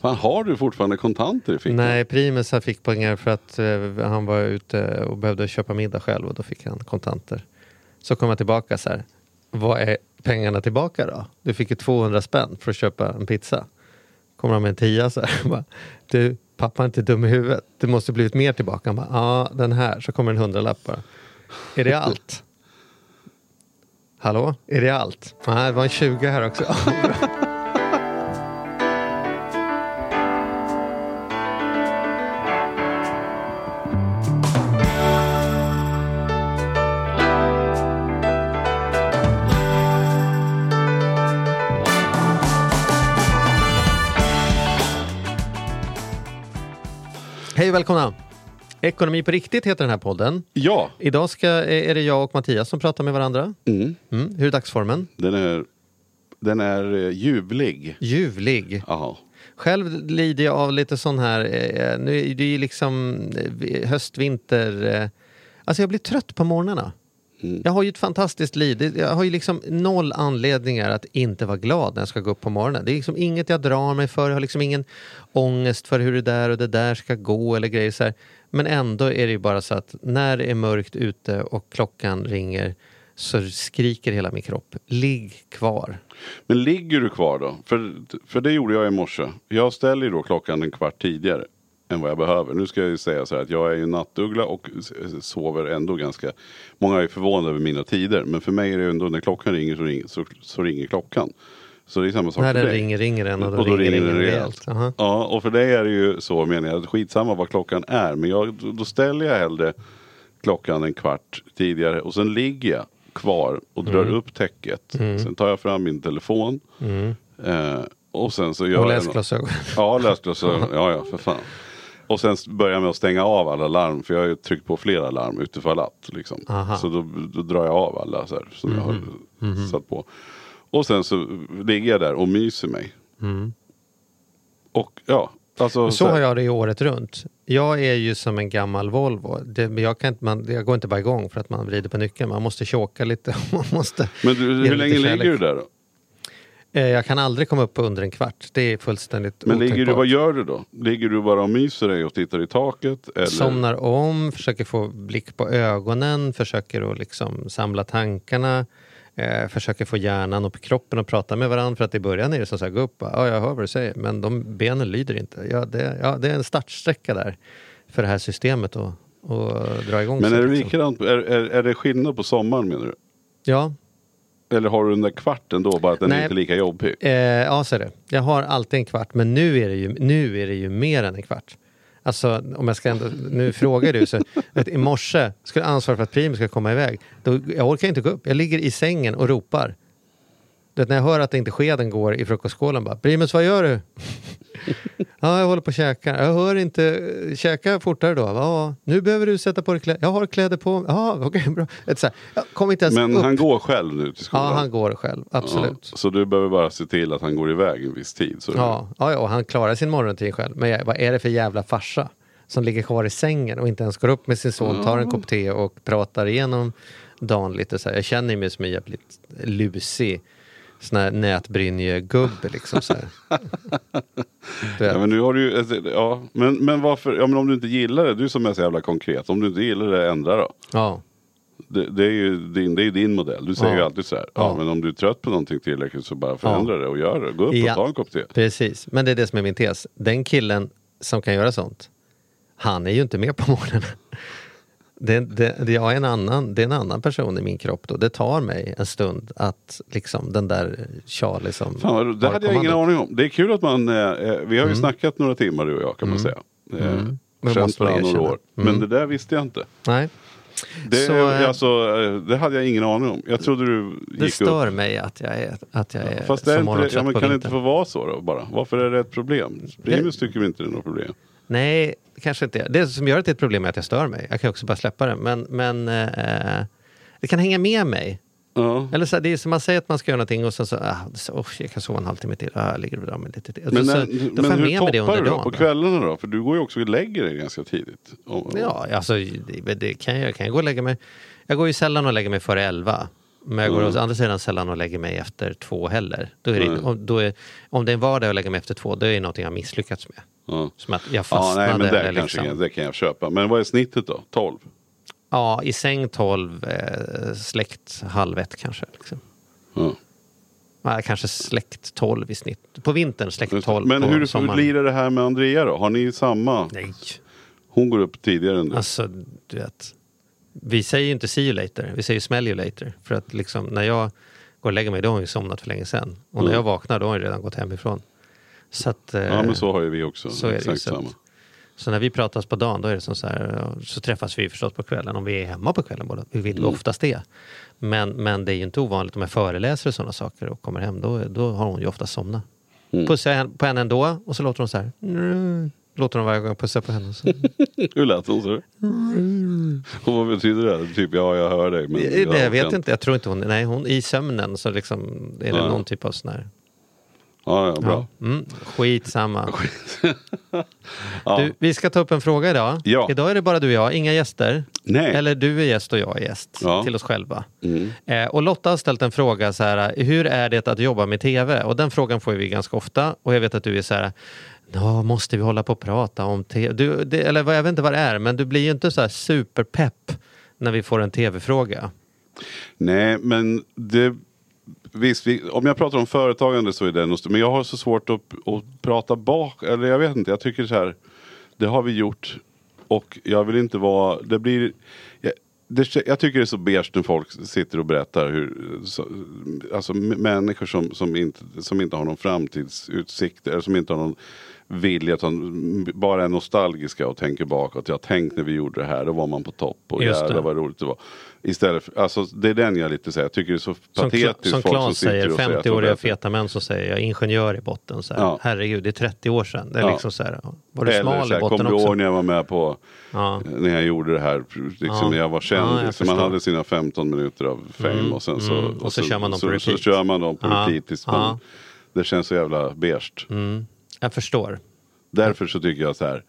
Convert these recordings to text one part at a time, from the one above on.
Fan, har du fortfarande kontanter i fickan? Nej, Primus han fick pengar för att eh, han var ute och behövde köpa middag själv och då fick han kontanter. Så kom jag tillbaka så här. Vad är pengarna tillbaka då? Du fick ju 200 spänn för att köpa en pizza. Kommer han med en tia så här. Bara, du, pappa är inte dum i huvudet. Det måste blivit mer tillbaka. Han bara, ja den här. Så kommer en hundralapp bara. Är det allt? Hallå? Är det allt? Nej, det var en 20 här också. välkomna! Ekonomi på riktigt heter den här podden. Ja, Idag ska, är det jag och Mattias som pratar med varandra. mm. Mm. Hur är dagsformen? den är, den är eh, ljuvlig. Ljuvlig. Ja. Själv lider jag av lite sån här, eh, nu är det ju liksom eh, höst, vinter. Eh, alltså jag blir trött på morgnarna. Mm. Jag har ju ett fantastiskt liv. Jag har ju liksom noll anledningar att inte vara glad när jag ska gå upp på morgonen. Det är liksom inget jag drar mig för. Jag har liksom ingen ångest för hur det där och det där ska gå eller grejer så här. Men ändå är det ju bara så att när det är mörkt ute och klockan ringer så skriker hela min kropp. Ligg kvar. Men ligger du kvar då? För, för det gjorde jag i morse. Jag ställer ju då klockan en kvart tidigare än vad jag behöver. Nu ska jag ju säga så här att jag är ju nattuggla och sover ändå ganska. Många är förvånade över mina tider. Men för mig är det ändå när klockan ringer så ringer, så, så ringer klockan. Så det är samma sak När för den dig. ringer ringer den och då, Och då ringer ringer den rejält. rejält. Aha. Ja, och för dig är det ju så menar jag. att Skitsamma vad klockan är. Men jag, då- ställer jag hellre klockan en kvart tidigare. Och sen ligger jag kvar och drar Mm. upp täcket. Sen tar jag fram min telefon. Eh, och sen så gör Och jag... läsglasögon. Ja, läsglasögon. Ja, ja, för fan. Och sen börjar jag med att stänga av alla larm. För jag har ju tryckt på flera larm utifall att. Liksom. Så då, då drar jag av alla så här, som jag har Mhm. satt på. Och sen så ligger jag där och myser mig. Och ja, alltså. Mm. Så har jag det i året runt. Jag är ju som en gammal Volvo. Det, jag, kan inte, man, jag går inte bara igång för att man vrider på nyckeln. Man måste choka lite. Man måste Men du, hur länge ligger du där då? Eh, Jag kan aldrig komma upp på under en kvart. Det är fullständigt Men ligger du, otänkbart. vad gör du då? Ligger du bara och myser dig och tittar i taket? Eller? Somnar om, försöker få blick på ögonen, försöker att liksom samla tankarna. Eh, försöker få hjärnan och kroppen att prata med varandra. För att i början är det som så här, gå upp, ja jag hör vad du säger. Men de benen lyder inte. Ja, det, ja, det är en startsträcka där för det här systemet att, att dra igång Men är det liksom. likadant? Är, är, är det skillnad på sommaren menar du? Ja, Eller har du den där kvarten då bara att den Nej. är inte lika jobbig? Eh, ja, så är det. Jag har alltid en kvart, men nu är det ju, nu är det ju mer än en kvart. Alltså, om jag ska ändå, nu frågar du, så vet, i morse skulle jag ansvara för att Primus ska komma iväg. Då, jag orkar inte gå upp, jag ligger i sängen och ropar. Vet, när jag hör att inte skeden går i frukostskålen bara, Primus vad gör du? ja, jag håller på att käka. Jag hör inte, käka fortare då. Ja, nu behöver du sätta på dig kläder. Jag har kläder på mig. Ja, okej, bra. Ett, så här, jag kom inte ens Men upp. han går själv nu till skolan? ja, han går själv, absolut. Ja, så du behöver bara se till att han går iväg en viss tid? Så Ja, ja, ja, och han klarar sin morgonrutin själv. Men jag- vad är det för jävla farsa som ligger kvar i sängen och inte ens går upp med sin son, tar en kopp te och pratar igenom dagen lite så här. Jag känner mig som en jävligt lusig sån här nätbrynje-gubbe liksom så. Ja, men nu har du alltså, ja, men, men varför, ja men om du inte gillar det, du som är så jävla konkret, om du inte gillar det, ändra då. Ja, Det, det är ju din, det är din modell, du säger Ja. ju alltid så här, ja. Ja. men om du är trött på någonting tillräckligt så bara förändra det och gör det. Gå upp Ja. och ta en kopp te. precis. Men det är det som är min tes. Den killen som kan göra sånt, han är ju inte med på morgonen. Det, det, det, jag är en annan, det är en annan person i min kropp då. Det tar mig en stund att liksom den där Charlie som Fan, det hade jag ingen aning om. Det är kul att man, eh, eh, vi har ju snackat några timmar du och jag kan man säga. Eh, Mm. Känt varandra några år. Mm. Men det där visste jag inte. Nej, Det, Så, eh, alltså, eh, det hade jag ingen aning om. Jag trodde du det gick stör upp. mig att jag är, att jag är Fast det är inte, det- ja, men kan det inte få vara så då bara? Varför är det ett problem? Primus tycker vi inte det är något problem. Nej, kanske inte. Det som gör det till ett problem är att jag stör mig. Jag kan också bara släppa det. Men, men eh, det kan hänga med mig. Ja. Eller så, här, det är som man säger att man ska göra någonting och sen så, ah, så oh, jag kan sova en halvtimme till. Ah, jag ligger och drar mig lite till. Och Men, så, när, så, då men hur med toppar du då? dagen. På kvällarna då? För du går ju också och lägger dig ganska tidigt. Och, Ja, alltså det, det kan jag, kan jag gå och lägga mig. Jag går ju sällan och lägger mig före elva. Men jag går Mm. å andra sidan sällan och lägger mig efter två heller. Då är det, Nej. om, då är, om det är en vardag att lägga mig efter två, då är det någonting jag har misslyckats med. Ja. Som att jag Ja, fastnade. nej, men det, liksom. det kan jag köpa. Men vad är snittet då? 12? Ja, i säng 12, eh, släkt halv ett kanske. Liksom. Ja. Ja, kanske släkt 12 i snitt. På vintern släkt Just det. 12. Men hur sommaren. blir det här med Andrea då? Har ni samma? Nej, Hon går upp tidigare än du. alltså du vet. Vi säger ju inte see you later, vi säger smell you later. För att liksom när jag går och lägger mig, då har hon ju somnat för länge sedan. Och när Mm. jag vaknar, då har hon redan gått hemifrån. Så att... eh, Ja men så har ju vi också. så är det så att- samma. Så när vi pratas på dagen då är det som så här, så träffas vi förstås på kvällen om vi är hemma på kvällen båda. Vi vill Mm. oftast det. Men, men det är ju inte ovanligt om jag föreläser och sådana saker och kommer hem, då, då har hon ju ofta somnat. Mm. Pussar jag på henne ändå och så låter hon så här. Låter hon varje gång jag pussar på henne. Så. Hur lät hon så? Och vad betyder det? Typ ja jag hör dig. Men det, jag vet kan- inte, jag tror inte hon, nej hon i sömnen så liksom är det Ja. någon typ av sån här. Ja, ja bra. Ja. Mm, skitsamma. Ja. Du, vi ska ta upp en fråga idag. Ja. Idag är det bara du och jag, inga gäster. Nej. Eller du är gäst och jag är gäst Ja. till oss själva. Mm. Eh, och Lotta har ställt en fråga så här, hur är det att jobba med tv? Och den frågan får vi ganska ofta. Och jag vet att du är så här, Ja, måste vi hålla på och prata om tv? Du, det, eller jag vet inte vad det är, men du blir ju inte så här superpepp när vi får en tv-fråga. Nej men det Visst, vi, om jag pratar om företagande så är det nog Men jag har så svårt att, att prata bak, eller jag vet inte, jag tycker så här Det har vi gjort Och jag vill inte vara, det blir det, jag tycker det är så beige när folk sitter och berättar hur så, Alltså människor som, som, inte, som inte har någon framtidsutsikt eller som inte har någon vilja utan bara är nostalgiska och tänker bakåt. Jag tänkt när vi gjorde det här, då var man på topp och jävlar vad roligt det var. Istället för, alltså det är den jag lite säger, jag tycker det är så patetiskt som som Claes säger, och säger att de 50-åriga vet. feta män som säger jag är ingenjör i botten. Så här. Ja. Herregud, det är 30 år sedan. Det är Ja. liksom så här, var du Eller smal så i botten kommer du också? ihåg när jag var med på Ja. när jag gjorde det här, liksom när jag var känd. Liksom, man hade sina 15 minuter av fame Mm, och sen så, mm. Och så kör man dem på så, repeat. Så kör man dem på repeat tills man, Det känns så jävla beige. Mm. Jag förstår. Därför så tycker jag så här.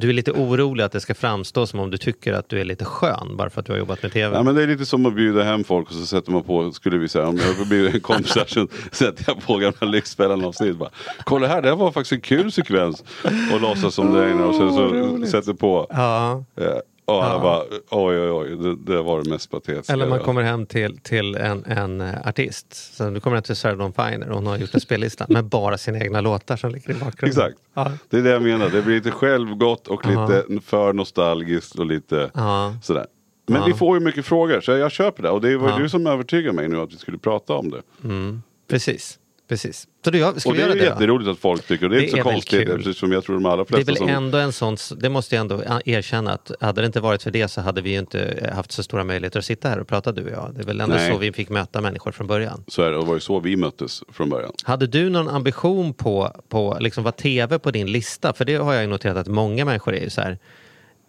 Du är lite orolig att det ska framstå som om du tycker att du är lite skön bara för att du har jobbat med tv. Ja, men det är lite som att bjuda hem folk och så sätter man på, skulle vi säga, om jag blir en konsert så sätter jag på gamla Lyxfällan avsnitt. Bara, Kolla här, det här var faktiskt en kul sekvens. Och låtsas som det är och sen så sätter på. Ja. Eh, och alla Ja. bara, oj oj oj, det, det var det mest patetiska. Eller man kommer hem till, till en, en eh, artist. Så du kommer hem till Sarah Dawn Finer och hon har gjort en spellista med bara sina egna låtar som ligger i bakgrunden. Exakt. Ja. Det är det jag menar, det blir lite självgott och Ja. lite för nostalgiskt och lite Ja. sådär. Men Ja. vi får ju mycket frågor så jag köper det. Och det var ju Ja. du som övertygade mig nu att vi skulle prata om det. Mm. Precis. Precis. Så du, ska Och det är det då? jätteroligt att folk tycker. Och det är Det inte så är konstigt kul. jag tror de allra Det är flesta väl som... ändå en sån, det måste jag ändå erkänna att hade det inte varit för det så hade vi ju inte haft så stora möjligheter att sitta här och prata du och jag. Det är väl ändå Nej. så vi fick möta människor från början. Så är det, och det var ju så vi möttes från början. Hade du någon ambition på, på liksom vad tv på din lista? För det har jag ju noterat att många människor är ju så här.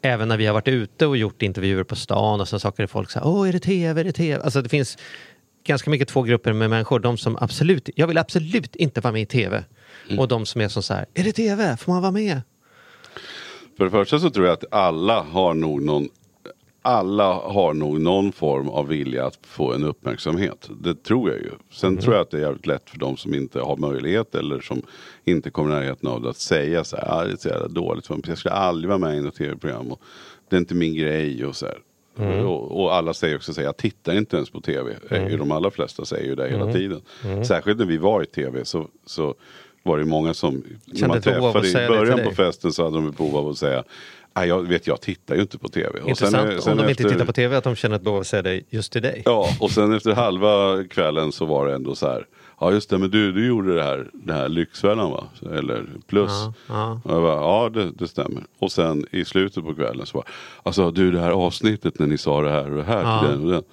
Även när vi har varit ute och gjort intervjuer på stan och så saker folk så här, åh är det tv, är det tv? Alltså det finns ganska mycket två grupper med människor. De som absolut, jag vill absolut inte vara med i tv. Mm. Och de som är som så här, är det tv? Får man vara med? För det första så tror jag att alla har nog någon alla har nog någon form av vilja att få en uppmärksamhet. Det tror jag ju. Sen tror jag att det är jävligt lätt för de som inte har möjlighet eller som inte kommer närheten av det att säga så här. Ah, det är så jävla dåligt. för mig. Jag skulle aldrig vara med i något tv-program. Och det är inte min grej och så här. Och, och alla säger också så här, jag tittar inte ens på tv. Eh, De allra flesta säger ju det hela tiden. Särskilt när vi var i tv så, så var det många som, Kände man att träffade i början på festen så hade de behov av att säga Nej, jag vet, jag tittar ju inte på tv. Och Intressant är- om de inte efter- tittar på tv att de känner ett behov av att säga det just till dig. Ja, och sen efter halva kvällen så var det ändå så här. Ja just det, men du, du gjorde det här, det här Lyxfällan va? Eller plus. Ja, ja. Och jag bara, ja det, det stämmer. Och sen i slutet på kvällen så bara, alltså du det här avsnittet när ni sa det här och det här Ja. till den och den.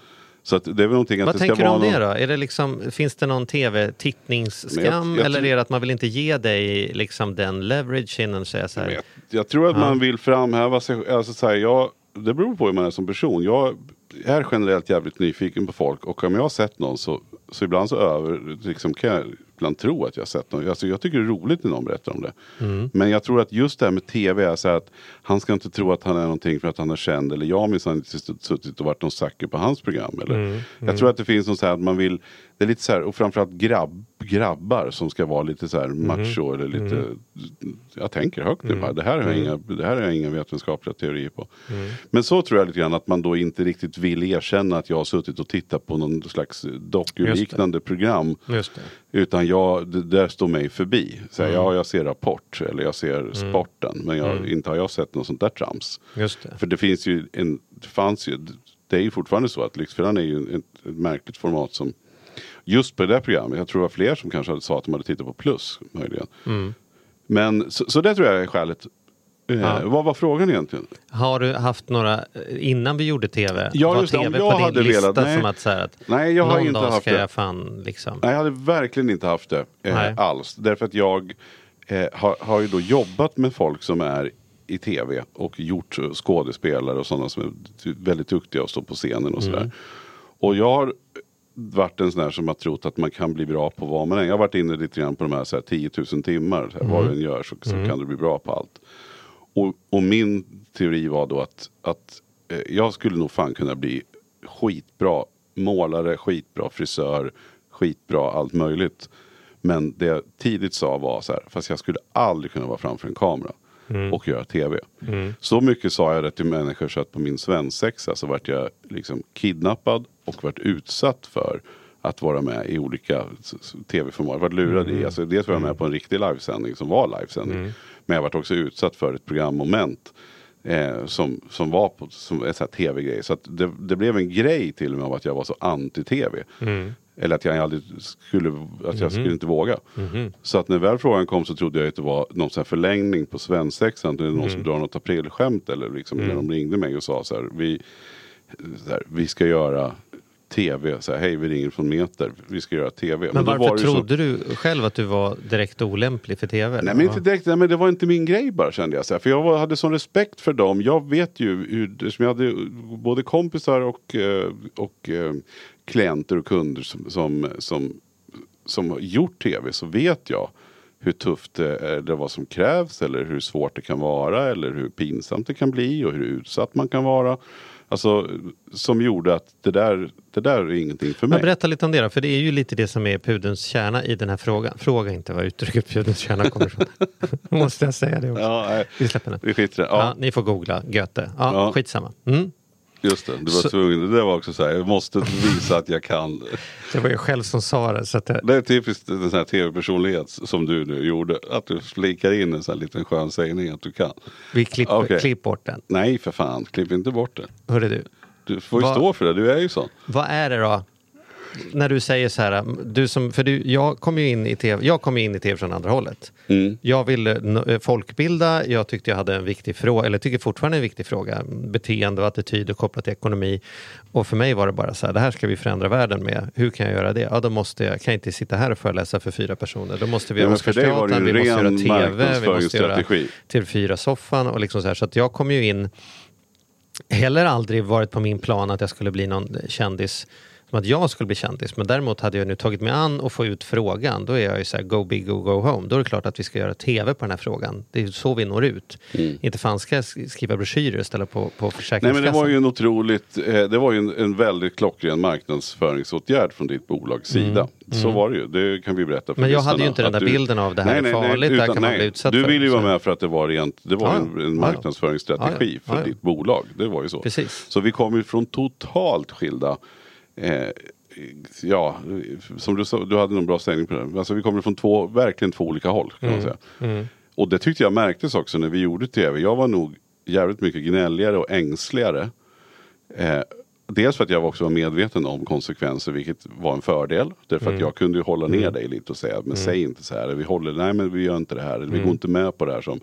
Så att det är väl någonting att Vad det ska tänker du vara om det någon... då? Är det liksom, finns det någon tv-tittningsskam jag- eller är det att man vill inte ge dig liksom den leveragen och säga så här? Jag, jag tror att man vill framhäva sig alltså så här, jag, Det beror på hur man är som person. Jag är generellt jävligt nyfiken på folk och om jag har sett någon så, så ibland så över, liksom kan jag ibland tro att jag har sett något. Alltså, jag tycker det är roligt när någon berättar om det. Mm. Men jag tror att just det här med tv är så här att han ska inte tro att han är någonting för att han är känd. Eller jag minsann inte suttit och varit någon sucker på hans program. Eller. Mm. Jag tror att det finns något så här att man vill, det är lite så här, och framförallt grabb, grabbar som ska vara lite så här Mm. macho eller lite, jag tänker högt nu bara, det här, har jag inga, det här har jag inga vetenskapliga teorier på. Mm. Men så tror jag lite grann att man då inte riktigt vill erkänna att jag har suttit och tittat på någon slags dokuliknande program. Utan jag, det där står mig förbi. Så Mm. här, Ja, jag ser Rapport eller jag ser Sporten. Men jag, Mm. inte har jag sett något sånt där trams. Det. För det finns ju en, det fanns ju, det är ju fortfarande så att Lyxfällan är ju ett, ett märkligt format som Just på det där programmet, jag tror det var fler som kanske sa att de hade tittat på plus möjligen. Mm. Men så, så det tror jag är skälet. Eh, Ja. Vad var frågan egentligen? Har du haft några, innan vi gjorde tv, Ja, var just det. Om tv jag på din hade lista velat- nej. som att, här, att Nej, jag har någon inte dag haft ska det. jag fan liksom. Nej, jag hade verkligen inte haft det eh, alls. Därför att jag eh, har, har ju då jobbat med folk som är i tv och gjort eh, skådespelare och sådana som är väldigt duktiga och står på scenen och sådär. Och jag har varit en sån här som har trott att man kan bli bra på vad man är. Jag har varit inne lite grann på de här, så här 10 000 timmar. Här, Vad du än gör så, så kan du bli bra på allt. Och, och min teori var då att, att eh, jag skulle nog fan kunna bli skitbra målare, skitbra frisör, skitbra allt möjligt. Men det jag tidigt sa var så här, fast jag skulle aldrig kunna vara framför en kamera och göra tv. Så mycket sa jag det till människor så att på min svensexa så vart jag liksom kidnappad och vart utsatt för att vara med i olika tv-format. Vart lurad i, alltså dels var jag med på en riktig livesändning som var livesändning. Men jag vart också utsatt för ett programmoment. Eh, som, som var på, som en sån här tv-grej. Så det, det blev en grej till och med av att jag var så anti-tv. Eller att jag aldrig skulle, att jag skulle inte våga. Så att när väl frågan kom så trodde jag att det var någon sån här förlängning på svensexan. Det är någon som drar något aprilskämt eller liksom när de ringde mig och sa så här. Vi, här, vi ska göra tv. Så här, Hej vi ringer från Meter. Vi ska göra tv. Men då varför ju så- trodde du själv att du var direkt olämplig för tv? Nej men inte direkt, nej, men det var inte min grej bara kände jag. Så här, för jag var, hade sån respekt för dem. Jag vet ju hur, som jag hade både kompisar och, eh, och eh, klienter och kunder som, som, som, som har gjort tv så vet jag hur tufft det är, eller vad som krävs eller hur svårt det kan vara eller hur pinsamt det kan bli och hur utsatt man kan vara. Alltså som gjorde att det där, det där är ingenting för mig. Men berätta lite om det då, för det är ju lite det som är pudelns kärna i den här frågan. Fråga inte var uttrycket pudelns kärna kommer ifrån. Måste jag säga det också? Ja, nej, Vi släpper den. vi skiter. Ja. Ja, ni får googla Göte. Ja, Ja. Skitsamma. Mm. Just det. Du var Så- tvungen. Det var också så här, jag måste visa att jag kan. Det var jag själv som sa det. Så det, Det är typiskt en sån här tv-personlighet som du nu gjorde. Att du slikar in en sån här liten skön sägning att du kan. vi klipper Okej. klipp bort den. Nej för fan, klipp inte bort det. Hörru du, Du får ju Vad- stå för det, du är ju sån. vad är det då? När du säger så här, du som, för du, jag kom ju in i tv, jag kom in i tv från andra hållet. Mm. Jag ville eh, folkbilda, jag tyckte jag hade en viktig fråga, eller tycker fortfarande en viktig fråga, beteende och attityder kopplat till ekonomi. Och för mig var det bara så här, det här ska vi förändra världen med. Hur kan jag göra det? Ja, då måste jag, kan jag inte sitta här och föreläsa för fyra personer. Då måste vi Ja, göra men för dig var det Oscarsteatern, ju vi måste göra tv, vi måste göra marknadsföringsstrategi. TV4-soffan och liksom så här. Så att jag kom ju in heller aldrig varit på min plan att jag skulle bli någon kändis som att jag skulle bli kändis. Men däremot hade jag nu tagit mig an och få ut frågan. Då är jag ju så här, go big or go home. Då är det klart att vi ska göra tv på den här frågan. Det är så vi når ut. Inte fan ska jag sk- skriva broschyrer och ställa på, på Nej Försäkringskassan. men det var ju en otroligt, eh, det var ju en, en väldigt klockren marknadsföringsåtgärd från ditt bolags sida. Så var det ju, det kan vi berätta för Mm. Men jag hade ju inte den där bilden av det här är farligt, utan- kan man bli utsatt Du för. ville ju vara med för att det var rent, det var Ja, en, en marknadsföringsstrategi ja. Ja, för ja. ditt bolag. Det var ju så. Precis. Så vi kom ju från totalt skilda eh, Ja, som du sa, du hade någon bra ställning på det. Alltså vi kommer från två, verkligen två olika håll kan Mm. man säga. Och det tyckte jag märktes också när vi gjorde tv. Jag var nog jävligt mycket gnälligare och ängsligare. Eh, dels för att jag också var medveten om konsekvenser, vilket var en fördel. Därför att jag kunde ju hålla ner dig lite och säga, men säg inte så här. Vi håller, nej men vi gör inte det här. Eller, Vi går inte med på det här som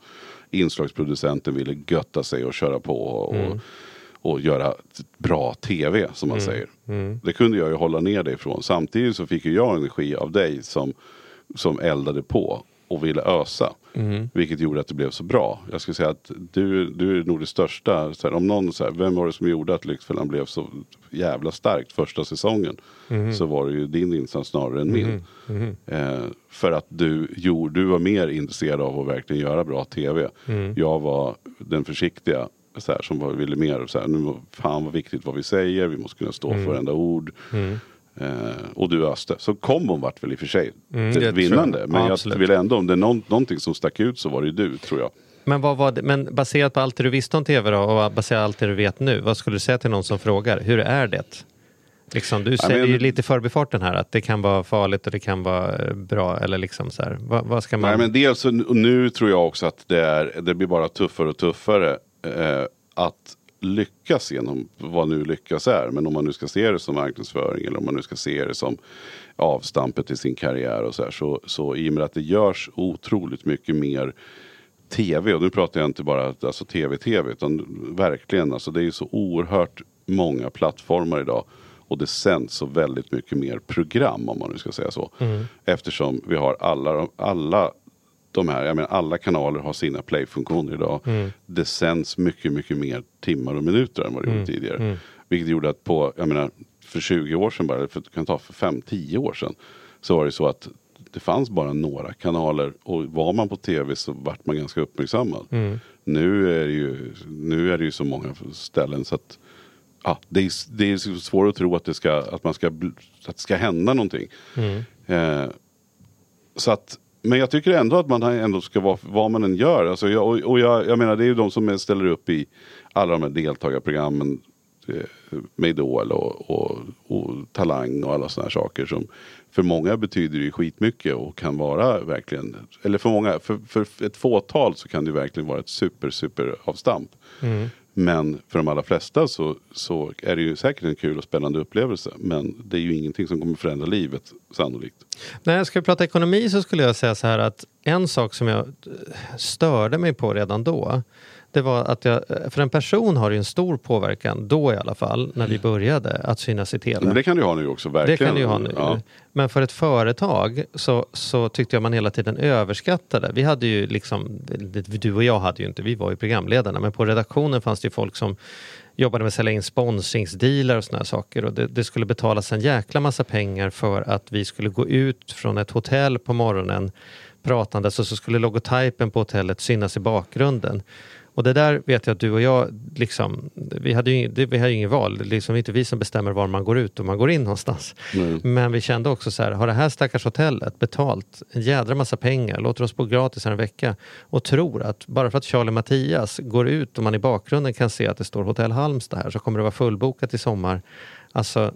inslagsproducenten ville götta sig och köra på. Och, och göra bra tv som man säger. Det kunde jag ju hålla ner dig ifrån. Samtidigt så fick ju jag energi av dig som, som eldade på. och ville ösa. Mm. Vilket gjorde att det blev så bra. Jag skulle säga att du, du är nog det största. Så här, om någon, så här, vem var det som gjorde att Lyxfällan blev så jävla starkt första säsongen? Mm. Så var det ju din insats snarare än min. Eh, för att du, jo, du var mer intresserad av att verkligen göra bra tv. Mm. Jag var den försiktiga. Så här, som ville mer så här, nu, fan vad viktigt vad vi säger, vi måste kunna stå Mm. för varenda ord. Eh, och du öste. Så kombon vart väl i och för sig Mm, det vinnande. jag. Men Ja, jag absolut. vill ändå, om det är någon, någonting som stack ut så var det ju du tror jag. Men, vad var det, men baserat på allt det du visste om tv då, och baserat på allt det du vet nu, vad skulle du säga till någon som frågar? Hur är det? Liksom, du säger men- ju lite i förbifarten här att det kan vara farligt och det kan vara eh, bra. Eller liksom så här, vad, vad ska man... Nej men dels nu tror jag också att det, är, det blir bara tuffare och tuffare eh, att lyckas genom vad nu lyckas är. Men om man nu ska se det som marknadsföring eller om man nu ska se det som avstampet i sin karriär och så här. Så, så i och med att det görs otroligt mycket mer tv och nu pratar jag inte bara alltså tv-tv utan verkligen alltså det är ju så oerhört många plattformar idag och det sänds så väldigt mycket mer program om man nu ska säga så. Eftersom vi har alla, alla de här, jag menar alla kanaler har sina playfunktioner idag. Det sänds mycket, mycket mer timmar och minuter än vad det gjorde tidigare. Vilket gjorde att på, jag menar för 20 år sedan bara, för, kan ta för 5-10 år sedan. Så var det så att det fanns bara några kanaler och var man på tv så vart man ganska uppmärksammad. Nu, är det ju, nu är det ju så många ställen så att ja, det, är, det är svårt att tro att, det ska, att, man ska, att det ska hända någonting. Eh, så att, men jag tycker ändå att man ändå ska vara vad man än gör. Alltså jag, och, och jag, jag menar det är ju de som ställer upp i alla de här deltagarprogrammen. Eh, med Idol och, och, och Talang och alla sådana här saker. Som för många betyder det ju skitmycket och kan vara verkligen. Eller för många, för, för ett fåtal så kan det verkligen vara ett super super avstamp. Mm. Men för de allra flesta så, så är det ju säkert en kul och spännande upplevelse. Men det är ju ingenting som kommer förändra livet sannolikt. När jag ska prata ekonomi så skulle jag säga så här att en sak som jag störde mig på redan då det var att jag, för en person har det ju en stor påverkan, då i alla fall, när vi började, att synas i tv. Men det kan du ha nu också, Det verkligen. kan du ju ha nu. Ja. Men för ett företag så, så tyckte jag man hela tiden överskattade. Vi hade ju liksom, du och jag hade ju inte, vi var ju programledarna, men på redaktionen fanns det ju folk som jobbade med att sälja in sponsringsdealar och här saker. Och det, det skulle betalas en jäkla massa pengar för att vi skulle gå ut från ett hotell på morgonen pratandes och så skulle logotypen på hotellet synas i bakgrunden. Och det där vet jag att du och jag, liksom, vi hade ju ing- det, vi hade ju ingen val. Det är liksom inte vi som bestämmer var man går ut och man går in någonstans. Nej. Men vi kände också så här, har det här stackars hotellet betalt en jädra massa pengar, låter oss bo gratis här en vecka och tror att bara för att Charlie Mattias går ut och man i bakgrunden kan se att det står Hotell Halmstad här så kommer det vara fullbokat i sommar. Alltså,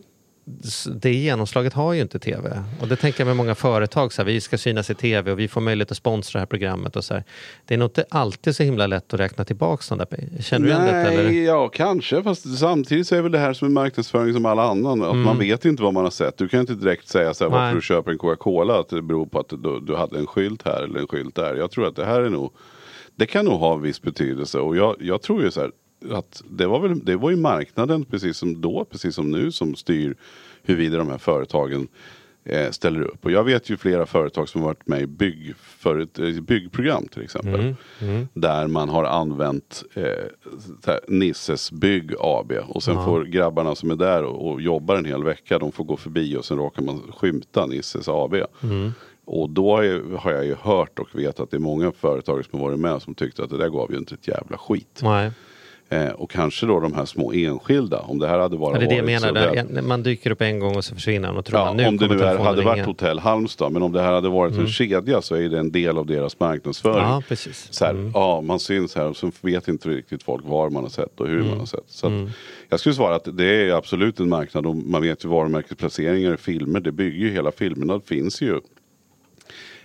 det genomslaget har ju inte tv. Och det tänker jag med många företag, så här, vi ska synas i tv och vi får möjlighet att sponsra det här programmet. Och så här. Det är nog inte alltid så himla lätt att räkna tillbaka sådana där pengar. Känner du igen det? Nej, Eller? ja kanske. Fast samtidigt så är väl det här som en marknadsföring som alla annan. Att man vet inte vad man har sett. Du kan inte direkt säga så här, Mm. Nej. varför du köper en Coca-Cola. Att det beror på att du, du hade en skylt här eller en skylt där. Jag tror att det här är nog. Det kan nog ha en viss betydelse. Och jag, jag tror ju så här. Att det var, väl, det var ju marknaden precis som då, precis som nu, som styr huruvida de här företagen eh, ställer upp. Och jag vet ju flera företag som har varit med i bygg, för ett, ett byggprogram till exempel. Där man har använt eh, Nisses Bygg AB. Och sen får grabbarna som är där och, och jobbar en hel vecka, de får gå förbi och sen råkar man skymta Nisses AB. Och då är, har jag ju hört och vet att det är många företag som har varit med som tyckte att det där gav ju inte ett jävla skit. Nej. Eh, och kanske då de här små enskilda, om det här hade bara Ja, det är det jag varit menar. Där, man dyker upp en gång och så försvinner han och tror Ja, man nu om det nu är, hade varit. Hotell Halmstad, men om det här hade varit en kedja så är det en del av deras marknadsföring. Ja, precis. Så här, Mm. Ja, man syns här och så vet inte riktigt folk var man har sett och hur Mm. man har sett. Så att, Jag skulle svara att det är absolut en marknad och man vet ju varumärkesplaceringar i filmer. Det bygger ju hela filmerna. finns ju.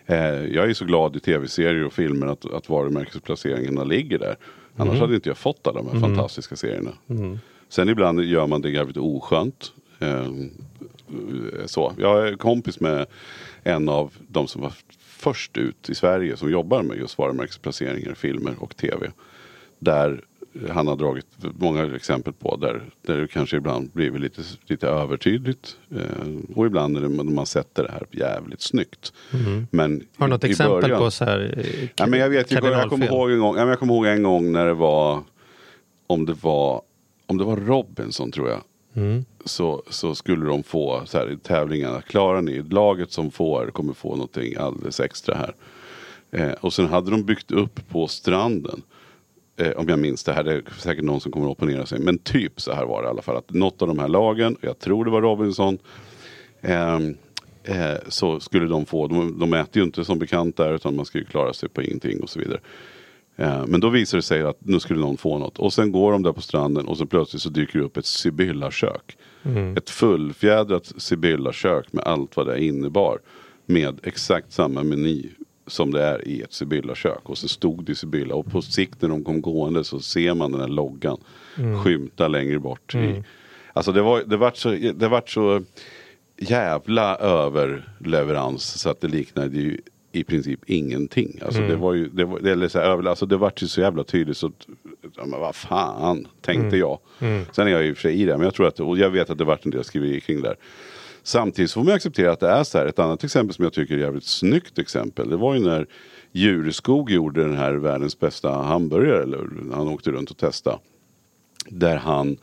Eh, jag är så glad i tv-serier och filmer att, att varumärkesplaceringarna ligger där. Annars Mm. hade inte jag fått alla de här fantastiska serierna. Sen ibland gör man det jävligt oskönt. Eh, så. Jag är kompis med en av de som var först ut i Sverige som jobbar med just varumärkesplaceringar i filmer och tv. Där han har dragit många exempel på där, där det kanske ibland blivit lite, lite övertydligt. Eh, och ibland är det, man sätter det här jävligt snyggt. Mm. Men Har du något i, i exempel början, på så här eh, Ja, men jag, vet, jag, jag, kommer ihåg en gång, ja, men jag kommer ihåg en gång när det var om det var, om det var Robinson tror jag. Mm. Så, så skulle de få så här, i tävlingarna, klarar ni, laget som får kommer få någonting alldeles extra här. Eh, och sen hade de byggt upp på stranden. Eh, om jag minns det här, det är säkert någon som kommer att opponera sig. Men typ så här var det i alla fall. Att något av de här lagen, jag tror det var Robinson. ehm, eh, så skulle de få, de, de äter ju inte som bekant där utan man ska ju klara sig på ingenting och så vidare. Eh, Men då visar det sig att nu skulle någon få något. Och sen går de där på stranden och så plötsligt så dyker det upp ett Sibylla-kök. Ett fullfjädrat Sibylla-kök med allt vad det innebar. Med exakt samma meny som det är i ett Sibylla-kök. Och så stod det Sibylla. Och på sikt när de kom gående så ser man den här loggan skymta längre bort. I, alltså det var, det vart så, det vart så jävla överleverans så att det liknade ju i princip ingenting. Alltså det var ju, det var, eller så här, alltså det vart ju så jävla tydligt så att, ja, men vad fan, tänkte jag. Sen är jag ju i och för sig i det, men jag tror att, och jag vet att det vart en del skriverier kring det där. Samtidigt så får man acceptera att det är så här. Ett annat exempel som jag tycker är ett jävligt snyggt exempel. Det var ju när Jureskog gjorde den här världens bästa hamburgare. Eller han åkte runt och testade. Där han,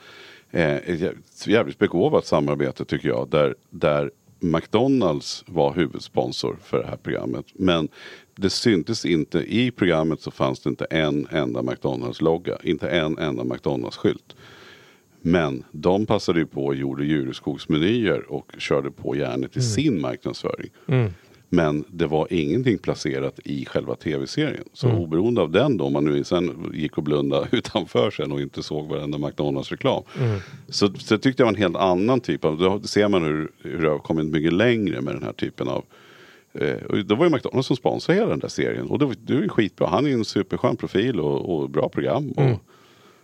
eh, ett jävligt begåvat samarbete tycker jag. Där, där McDonalds var huvudsponsor för det här programmet. Men det syntes inte, i programmet så fanns det inte en enda McDonalds-logga. Inte en enda McDonalds-skylt. Men de passade ju på och gjorde djurskogsmenyer och körde på järnet i sin marknadsföring. Men det var ingenting placerat i själva tv-serien. Så oberoende av den då, om man nu sen gick och blundade utanför sen och inte såg varenda McDonalds-reklam. Så, så tyckte jag var en helt annan typ av, då ser man hur, hur det har kommit mycket längre med den här typen av Eh, då var ju McDonalds som sponsrade hela den där serien. Och det var, det var skitbra. Han är ju en superskön profil och, och bra program. Och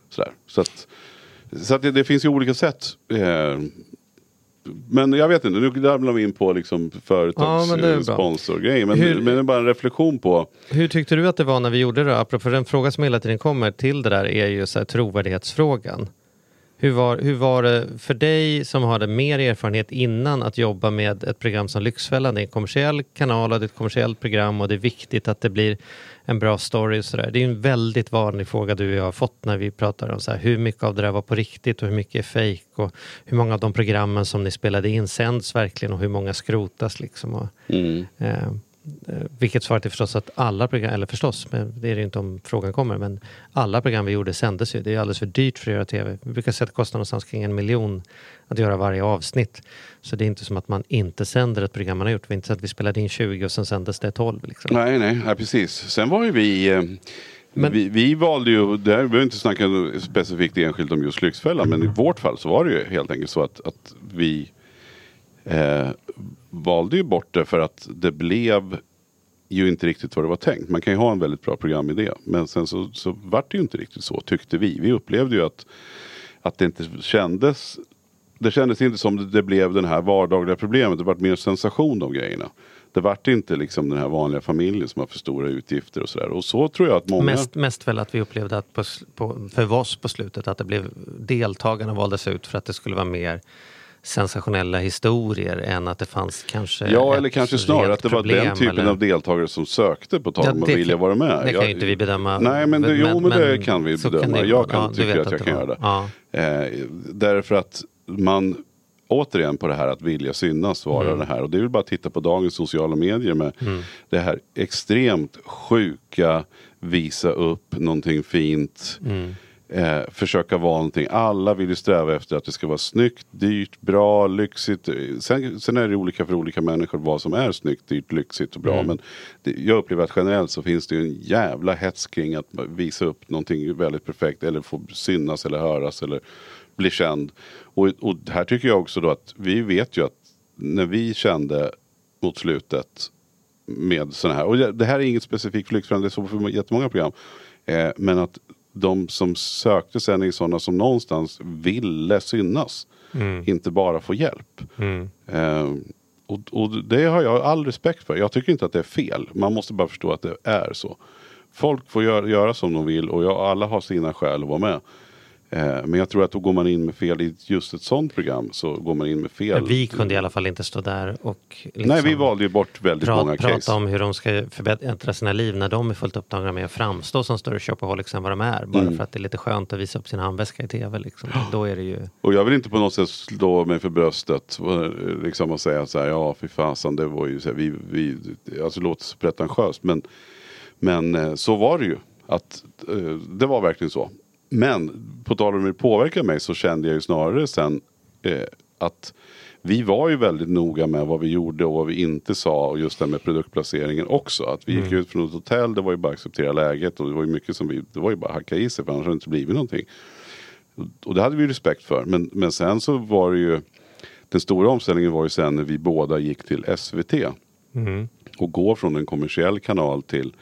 sådär. Så att, så det, det finns ju olika sätt. Eh, men jag vet inte, nu ramlar vi in på liksom Ja, men företagssponsorgrejer. Men, Hur- men det är bara en reflektion på. Hur tyckte du att det var när vi gjorde det? Apropå den fråga som hela tiden kommer till det där är ju så här, trovärdighetsfrågan. Hur var, hur var det för dig som hade mer erfarenhet innan att jobba med ett program som Lyxfällan? Det är en kommersiell kanal och det är ett kommersiellt program och det är viktigt att det blir en bra story. Och så där. Det är en väldigt vanlig fråga du och jag har fått när vi pratar om så här, hur mycket av det där var på riktigt och hur mycket är fejk och hur många av de programmen som ni spelade in sänds verkligen och hur många skrotas liksom. Och, Mm. Eh, vilket svaret är förstås att alla program, eller förstås, men det är det inte om frågan kommer, men alla program vi gjorde sändes ju. Det är alldeles för dyrt för att göra tv. Vi brukar säga att det kostar någonstans kring en miljon att göra varje avsnitt. Så det är inte som att man inte sänder ett program man har gjort. Det var inte så att vi spelade in 20 och sen sändes det 12. Liksom. Nej, nej, nej, precis. Sen var ju vi eh, Men- vi, vi valde ju, det här, vi behöver inte snacka specifikt enskilt om just Lyxfällan, men i vårt fall så var det ju helt enkelt så att, att vi eh, valde ju bort det för att det blev ju inte riktigt vad det var tänkt. Man kan ju ha en väldigt bra programidé, men sen så, så vart det ju inte riktigt så tyckte vi. Vi upplevde ju att, att det inte kändes det kändes inte som det, det blev den här vardagliga problemet. Det vart mer sensation de grejerna. Det vart inte liksom den här vanliga familjen som har för stora utgifter och sådär. Och så tror jag att många... Mest, mest väl att vi upplevde att på, på, för oss på slutet att det blev deltagarna valdes ut för att det skulle vara mer sensationella historier än att det fanns kanske Ja, eller kanske snarare att det var problem den typen eller- av deltagare som sökte på tal Ja, om att det vilja kan- vara med. Det kan Jag- ju inte vi bedöma. Nej, men, det, jo, men, det kan vi bedöma. det ju jag kan Ja, tycka vet att jag kan göra det. Ja. Eh, därför att man återigen på det här att vilja synas vara Mm. det här. Och det är väl bara att titta på dagens sociala medier med det här extremt sjuka visa upp någonting fint. Mm. Eh, försöka vara någonting. Alla vill ju sträva efter att det ska vara snyggt, dyrt, bra, lyxigt. Sen, sen är det olika för olika människor vad som är snyggt, dyrt, lyxigt och bra. Mm. Men det, jag upplever att generellt så finns det ju en jävla hets kring att visa upp någonting väldigt perfekt. Eller få synas eller höras eller bli känd. Och, och här tycker jag också då att vi vet ju att när vi kände mot slutet med sådana här. Och det här är inget specifikt för det är så för jättemånga program. Eh, men att de som sökte sen är sådana som någonstans ville synas. Inte bara få hjälp. Mm. Eh, och, och det har jag all respekt för. Jag tycker inte att det är fel. Man måste bara förstå att det är så. folk får göra, göra som de vill och jag, alla har sina skäl att vara med. Eh, men jag tror att då går man in med fel, i just ett sånt program så går man in med fel. Men vi kunde i alla fall inte stå där och liksom Nej, vi valde ju bort väldigt pra- många prata case. om hur de ska förbättra sina liv när de är fullt upptagna med att framstå som större shopaholics än vad de är. Bara Mm. för att det är lite skönt att visa upp sin handväska i tv. Liksom. Då är det ju... Och jag vill inte på något sätt slå mig för bröstet och, eh, liksom och säga så här, ja fy fasen det var ju så här, vi, vi, alltså det låter så pretentiöst men, men eh, så var det ju. Att, det var verkligen så. Men på tal om hur det påverkar mig så kände jag ju snarare sen eh, att vi var ju väldigt noga med vad vi gjorde och vad vi inte sa och just det med produktplaceringen också. Att vi gick ut från ett hotell, det var ju bara att acceptera läget och det var ju mycket som vi, det var ju bara att hacka i sig för annars hade det inte blivit någonting. Och det hade vi respekt för. Men, men sen så var det ju Den stora omställningen var ju sen när vi båda gick till SVT. Och gå från en kommersiell kanal till,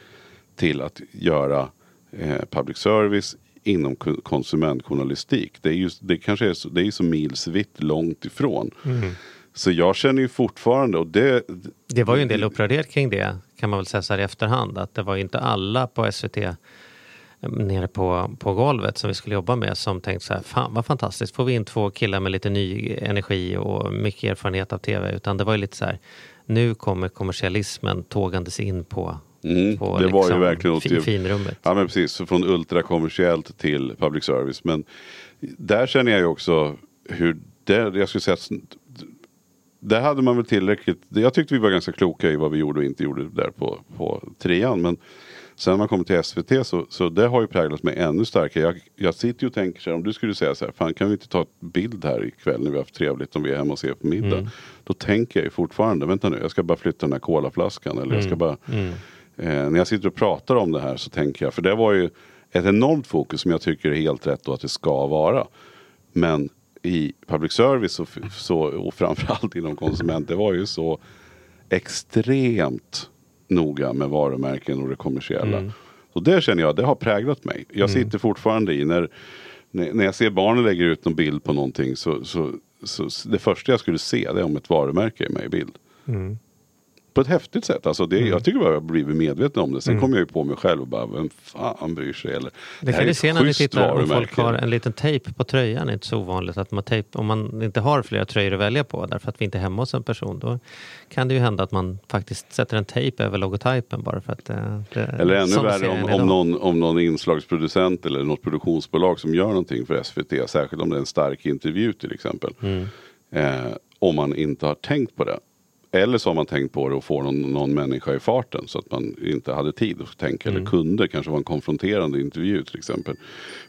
till att göra eh, public service inom ko- konsumentjournalistik. Det, är just, det kanske är så, det är så milsvitt långt ifrån. Så jag känner ju fortfarande och det, Det var ju en del upprördhet kring det kan man väl säga så här i efterhand. Att det var inte alla på SVT eh, nere på, på golvet som vi skulle jobba med som tänkte så här, fan vad fantastiskt, får vi in två killar med lite ny energi och mycket erfarenhet av tv. Utan det var ju lite så här, nu kommer kommersialismen tågandes in på, Mm, på det var ju liksom verkligen åt finrummet. Ja men precis, så från ultrakommersiellt till public service. Men där känner jag ju också hur det, jag skulle säga att där hade man väl tillräckligt, jag tyckte vi var ganska kloka i vad vi gjorde och inte gjorde där på, på trean. Men sen när man kommer till SVT så, så det har ju präglat mig ännu starkare. Jag, jag sitter ju och tänker så här, om du skulle säga så här, fan kan vi inte ta ett bild här ikväll när vi har haft trevligt om vi är hemma och ser på middag. Då tänker jag ju fortfarande, vänta nu, jag ska bara flytta den här colaflaskan eller jag ska bara Eh, när jag sitter och pratar om det här så tänker jag, för det var ju ett enormt fokus som jag tycker är helt rätt och att det ska vara. Men i public service så, så, och framförallt inom konsument, det var ju så extremt noga med varumärken och det kommersiella. Och det känner jag, det har präglat mig. Jag sitter fortfarande i, när, när jag ser barnen lägger ut någon bild på någonting så, så, så det första jag skulle se det är om ett varumärke är med i bild. På ett häftigt sätt. Alltså det, Jag tycker bara jag har blivit medveten om det. Sen kommer jag ju på mig själv och bara, vem fan bryr sig? Eller, Det kan ett se när ni tittar om folk har en liten tejp på tröjan. Det är inte så ovanligt att man tejp, om man inte har flera tröjor att välja på därför att vi inte är hemma hos en person. Då kan det ju hända att man faktiskt sätter en tejp över logotypen bara för att eh, det, Eller ännu värre om, om, någon, om någon inslagsproducent eller något produktionsbolag som gör någonting för SVT. Särskilt om det är en stark intervju till exempel. Mm. Eh, om man inte har tänkt på det. Eller så har man tänkt på det och får någon, någon människa i farten så att man inte hade tid att tänka Mm. eller kunde. Kanske var en konfronterande intervju till exempel.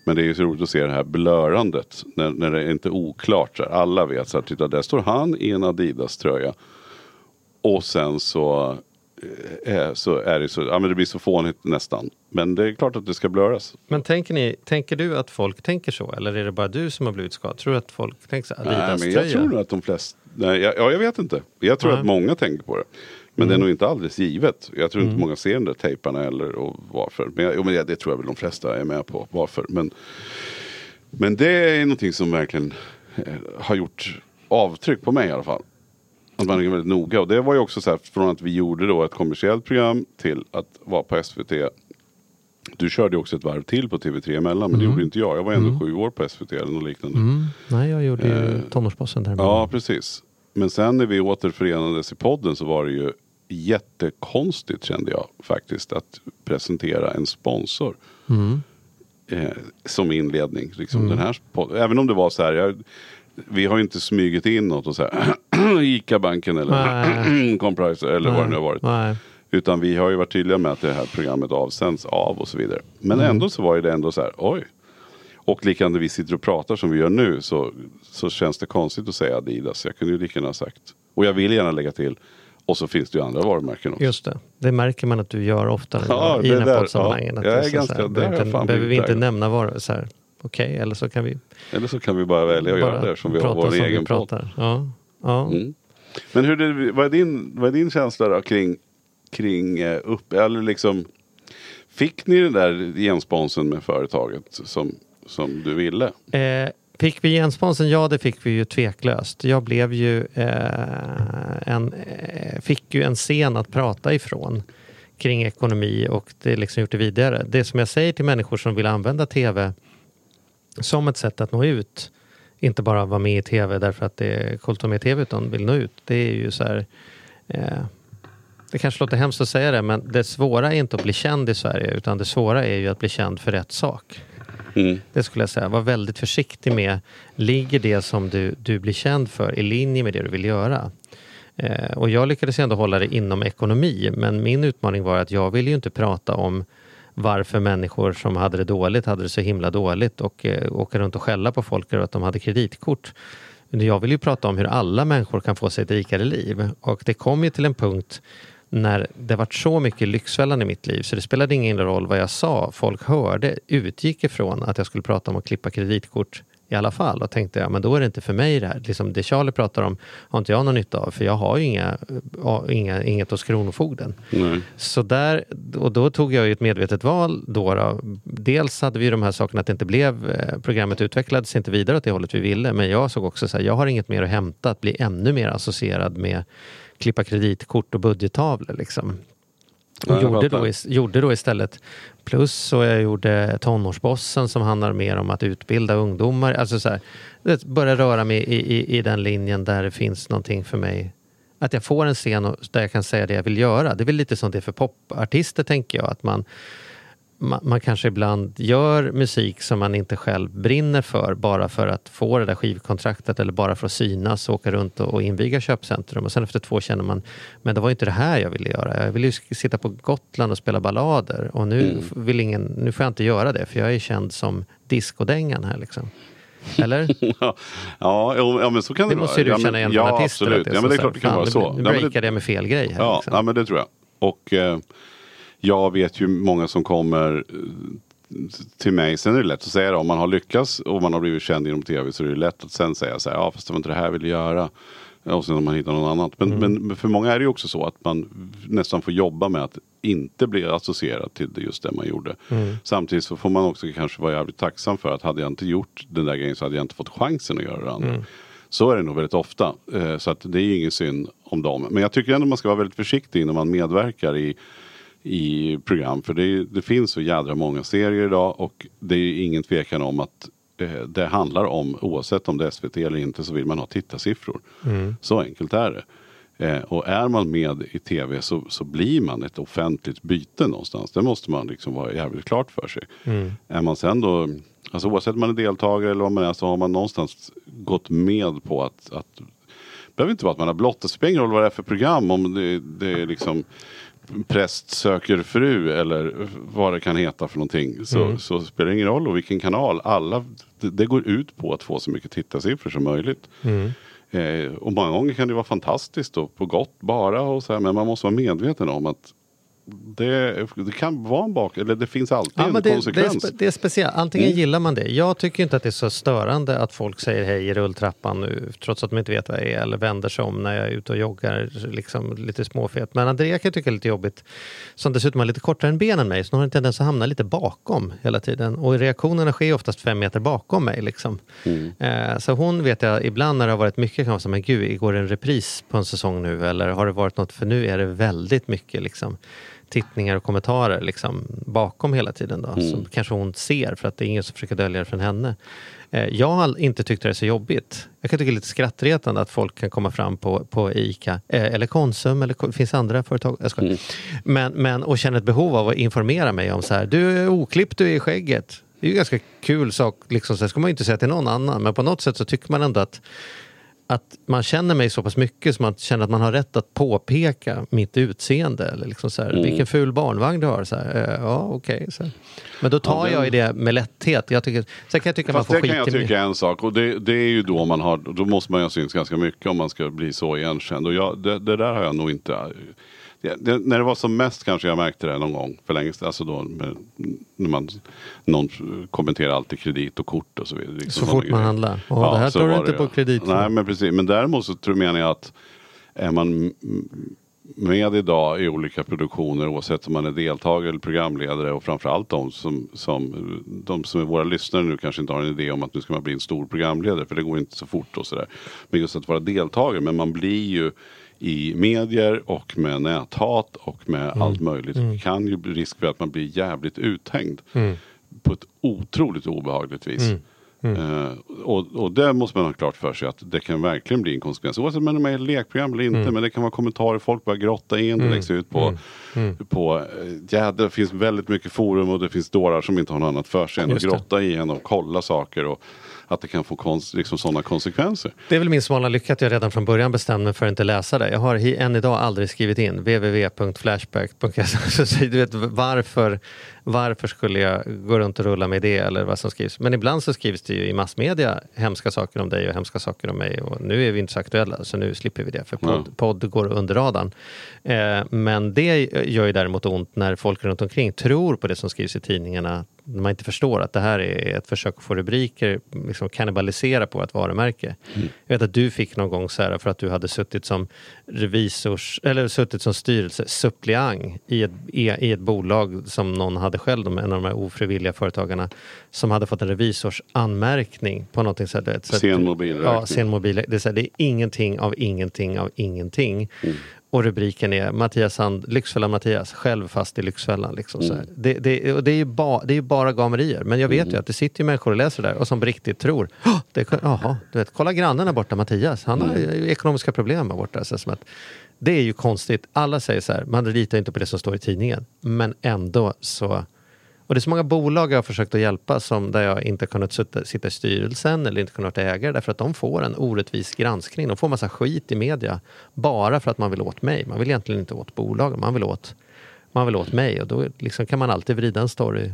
Men det är ju så roligt att se det här blörandet när, när det är inte oklart. Så här, alla vet så här, titta där står han i en Adidas tröja. Och sen så, eh, så är det så, ja men det blir så fånigt nästan. Men det är klart att det ska blöras. Men tänker, ni, tänker du att folk tänker så? Eller är det bara du som har blivit skadad? Tror du att folk tänker så? Nej, men jag tror nog att de flesta, nej, jag, ja jag vet inte. Jag tror Nej. att många tänker på det. Men Mm. det är nog inte alldeles givet. Jag tror inte många ser de där tejparna eller och varför. Men, jag, jo, men det, det tror jag väl de flesta är med på varför. Men, men det är någonting som verkligen eh, har gjort avtryck på mig i alla fall. Att man är väldigt noga. Och det var ju också så här från att vi gjorde då ett kommersiellt program till att vara på SVT. Du körde också ett varv till på TV3 emellan. Men det gjorde inte jag. Jag var ändå sju år på SVT eller något liknande. Mm. Nej, jag gjorde ju Eh, tonårsbossen där. Ja, precis. Men sen när vi återförenades i podden så var det ju jättekonstigt kände jag faktiskt att presentera en sponsor. Mm. Eh, som inledning. Liksom den här. Även om det var så här. Jag, vi har ju inte smugit in något och så här. Ica-banken eller Compriser eller vad det nu har varit. Nej. Utan vi har ju varit tydliga med att det här programmet avsänds av och så vidare. Men Mm. ändå så var det ändå så här, oj. Och likadant när vi sitter och pratar som vi gör nu så, så känns det konstigt att säga Adidas. Jag kunde ju lika gärna ha sagt. Och jag vill gärna lägga till. Och så finns det ju andra varumärken också. Just det. Det märker man att du gör oftare Ja, i den här poddsammanhangen. ja. Jag är så ganska- här, där behöver, fan inte, behöver vi inte där. nämna var så här. Okej, eller så kan vi Eller så kan vi bara välja att göra det som vi har vår egen podd. pratar. Ja. Ja. Mm. Men hur det, vad, är din, vad är din känsla då kring, kring eh, upp, eller liksom Fick ni den där gensponsen med företaget som, som du ville? Eh, fick vi gensponsen? Ja, det fick vi ju tveklöst. Jag blev ju eh, en, eh, fick ju en scen att prata ifrån kring ekonomi och det är liksom gjort det vidare. Det som jag säger till människor som vill använda tv som ett sätt att nå ut, inte bara vara med i tv därför att det är coolt att vara med i tv utan vill nå ut. Det är ju så här, eh, det kanske låter hemskt att säga det men det svåra är inte att bli känd i Sverige utan det svåra är ju att bli känd för rätt sak. Mm. Det skulle jag säga. Var väldigt försiktig med, ligger det som du, du blir känd för i linje med det du vill göra? Eh, och jag lyckades ändå hålla det inom ekonomi, men min utmaning var att jag ville ju inte prata om varför människor som hade det dåligt hade det så himla dåligt och eh, åka runt och skälla på folk över att de hade kreditkort. Jag vill ju prata om hur alla människor kan få sig ett rikare liv. Och det kom ju till en punkt när det var så mycket Lyxfällan i mitt liv så det spelade ingen roll vad jag sa. Folk hörde, utgick ifrån att jag skulle prata om att klippa kreditkort i alla fall. Och tänkte jag, men då är det inte för mig det här. Liksom det Charlie pratar om har inte jag någon nytta av för jag har ju inga, inga, inget hos Kronofogden. Nej. Så där, och då tog jag ju ett medvetet val. Då, då. Dels hade vi de här sakerna att det inte blev, eh, programmet utvecklades inte vidare åt det hållet vi ville. Men jag såg också så här, jag har inget mer att hämta att bli ännu mer associerad med klippa kreditkort och budgettavlor. Liksom. Och Ja, gjorde, då, gjorde då istället plus så jag gjorde tonårsbossen som handlar mer om att utbilda ungdomar. Alltså så här, börja röra mig i, i, i den linjen där det finns någonting för mig. Att jag får en scen och- där jag kan säga det jag vill göra. Det är väl lite som det är för popartister tänker jag. Att man, man, man kanske ibland gör musik som man inte själv brinner för bara för att få det där skivkontraktet eller bara för att synas och åka runt och, och inviga köpcentrum. Och sen efter två känner man, men det var inte det här jag ville göra. Jag ville ju sitta på Gotland och spela ballader och nu, Mm. vill ingen, nu får jag inte göra det för jag är känd som discodängan här liksom. Eller? Ja, ja, ja, men så kan det, Det måste ju du vara. Ja, känna igen Ja, artister. absolut. att Ja, men det är klart det kan vara så. Nu, Ja, det- breakade jag med fel grej här. Ja, liksom. ja, men det tror jag. Och eh, jag vet ju många som kommer eh, till mig. Sen är det lätt att säga det. Om man har lyckats och man har blivit känd inom tv så är det lätt att sen säga så här. Ja, fast det var inte det här jag ville göra. Och sen om man hittar något annat. Mm. Men, men för många är det ju också så att man nästan får jobba med att inte bli associerad till just det man gjorde. Mm. Samtidigt så får man också kanske vara jävligt tacksam för att hade jag inte gjort den där grejen så hade jag inte fått chansen att göra det andra. Mm. Så är det nog väldigt ofta. Eh, Så att det är ingen synd om dem. Men jag tycker ändå man ska vara väldigt försiktig när man medverkar i, i program. För det, är, det finns så jädra många serier idag och det är ingen tvekan om att eh, det handlar om, oavsett om det är SVT eller inte, så vill man ha tittarsiffror. Så enkelt är det. Eh, och är man med i tv så, så blir man ett offentligt byte någonstans. Det måste man liksom vara jävligt klart för sig. Är man sen då, alltså oavsett om man är deltagare eller vad man är, så har man någonstans gått med på att, att det behöver inte vara att man har blottat, det spelar ingen roll vad det är för program. Om det, det är liksom präst söker fru eller vad det kan heta för någonting. Så, så spelar det ingen roll och vilken kanal. Alla, det, det går ut på att få så mycket tittarsiffror som möjligt. Eh, och många gånger kan det vara fantastiskt och på gott bara och så här, men man måste vara medveten om att det, det kan vara en bak, eller det finns alltid Ja, en det, det, är, konsekvens. spe- det är speciellt. Antingen Mm. gillar man det. Jag tycker inte att det är så störande att folk säger hej i rulltrappan nu, trots att de inte vet vad jag är, eller vänder sig om när jag är ute och joggar, liksom lite småfet. Men Andrea kan jag tycka är lite jobbigt, som dessutom har lite kortare än ben än mig, så hon har en tendens att hamna lite bakom hela tiden. Och reaktionerna sker oftast fem meter bakom mig. Liksom. Mm. Eh, så hon vet jag, ibland när det har varit mycket kan man säga, men gud, igår är det en repris på en säsong nu, eller har det varit något, för nu är det väldigt mycket liksom tittningar och kommentarer liksom, bakom hela tiden. Då, Som kanske hon ser för att det är ingen som försöker dölja det från henne. Eh, jag har inte tyckt det är så jobbigt. Jag kan tycka det är lite skrattretande att folk kan komma fram på, på ICA eh, eller Konsum eller det finns andra företag. Jag skojar. Men, men, och känner ett behov av att informera mig om så här, du är oklippt, du är i skägget. Det är ju ganska kul sak, liksom, så ska man ju inte säga till någon annan. Men på något sätt så tycker man ändå att att man känner mig så pass mycket så man känner att man har rätt att påpeka mitt utseende. Eller liksom så här, Mm. Vilken ful barnvagn du har. Så här, eh, ja, okej. så här. Men då tar Ja, det- jag i det med lätthet. Jag tycker, sen kan jag tycka att man Fast får det skit kan jag tycka är en sak och det, det är ju då man har, då måste man ju ha synts ganska mycket om man ska bli så igenkänd. Och jag, det, det där har jag nog inte, det, det, när det var som mest kanske jag märkte det någon gång för länge sedan. Alltså då med, när man, någon kommenterar alltid kredit och kort och så vidare. liksom Så fort man grejer. handlar. Ja, det här tar du inte på kredit. för. Nej men precis, men däremot så tror jag att är man med idag i olika produktioner oavsett om man är deltagare eller programledare och framförallt de som, som, de som är våra lyssnare nu kanske inte har en idé om att nu ska man bli en stor programledare för det går inte så fort och sådär. Men just att vara deltagare, men man blir ju i medier och med näthat och med Mm. allt möjligt kan ju bli risk för att man blir jävligt uthängd. Mm. På ett otroligt obehagligt vis. Eh, och, och det måste man ha klart för sig att det kan verkligen bli en konsekvens. Oavsett om man är med i lekprogram eller inte. Mm. Men det kan vara kommentarer, folk börjar grotta in, det läggs ut på, Mm. på eh, ja, det finns väldigt mycket forum och det finns dårar som inte har något annat för sig än att grotta i en och kolla saker. Och att det kan få kons- liksom sådana konsekvenser. Det är väl min smala lycka att jag redan från början bestämde mig för att inte läsa det. Jag har än idag aldrig skrivit in www.flashback.se. Du vet, varför, varför skulle jag gå runt och rulla med det eller vad som skrivs? Men ibland så skrivs det ju i massmedia hemska saker om dig och hemska saker om mig. Och nu är vi inte så aktuella så nu slipper vi det för podd, Ja. podd går under radarn. Eh, men det gör ju däremot ont när folk runt omkring tror på det som skrivs i tidningarna man inte förstår att det här är ett försök att få rubriker, liksom kannibalisera på ett varumärke. Mm. Jag vet att du fick någon gång så här för att du hade suttit som revisors, eller suttit som styrelsesuppleant i ett, i ett bolag som någon hade själv, en av de här ofrivilliga företagarna, som hade fått en revisorsanmärkning på någonting så här, Sen mobilräkning. Ja, sen mobil. Det är, här, det är ingenting av ingenting av ingenting. Mm. Och rubriken är Mattias Sand, Lyxfällan Mattias, själv fast i Lyxfällan. Liksom, så Mm. Det, det, och det, är ju ba, det är ju bara gamerier. Men jag vet ju att det sitter ju människor och läser där och som riktigt tror, "Åh, det, kan- jaha, du vet, kolla grannen där borta, Mattias, han har Mm. ekonomiska problem där borta. Så som att, det är ju konstigt. Alla säger så här, man litar inte på det som står i tidningen. Men ändå så och det är så många bolag jag har försökt att hjälpa som där jag inte kunnat sitta, sitta i styrelsen eller inte kunnat vara ägare därför att de får en orättvis granskning. De får massa skit i media bara för att man vill åt mig. Man vill egentligen inte åt bolagen, man vill åt, man vill åt mig och då liksom kan man alltid vrida en story.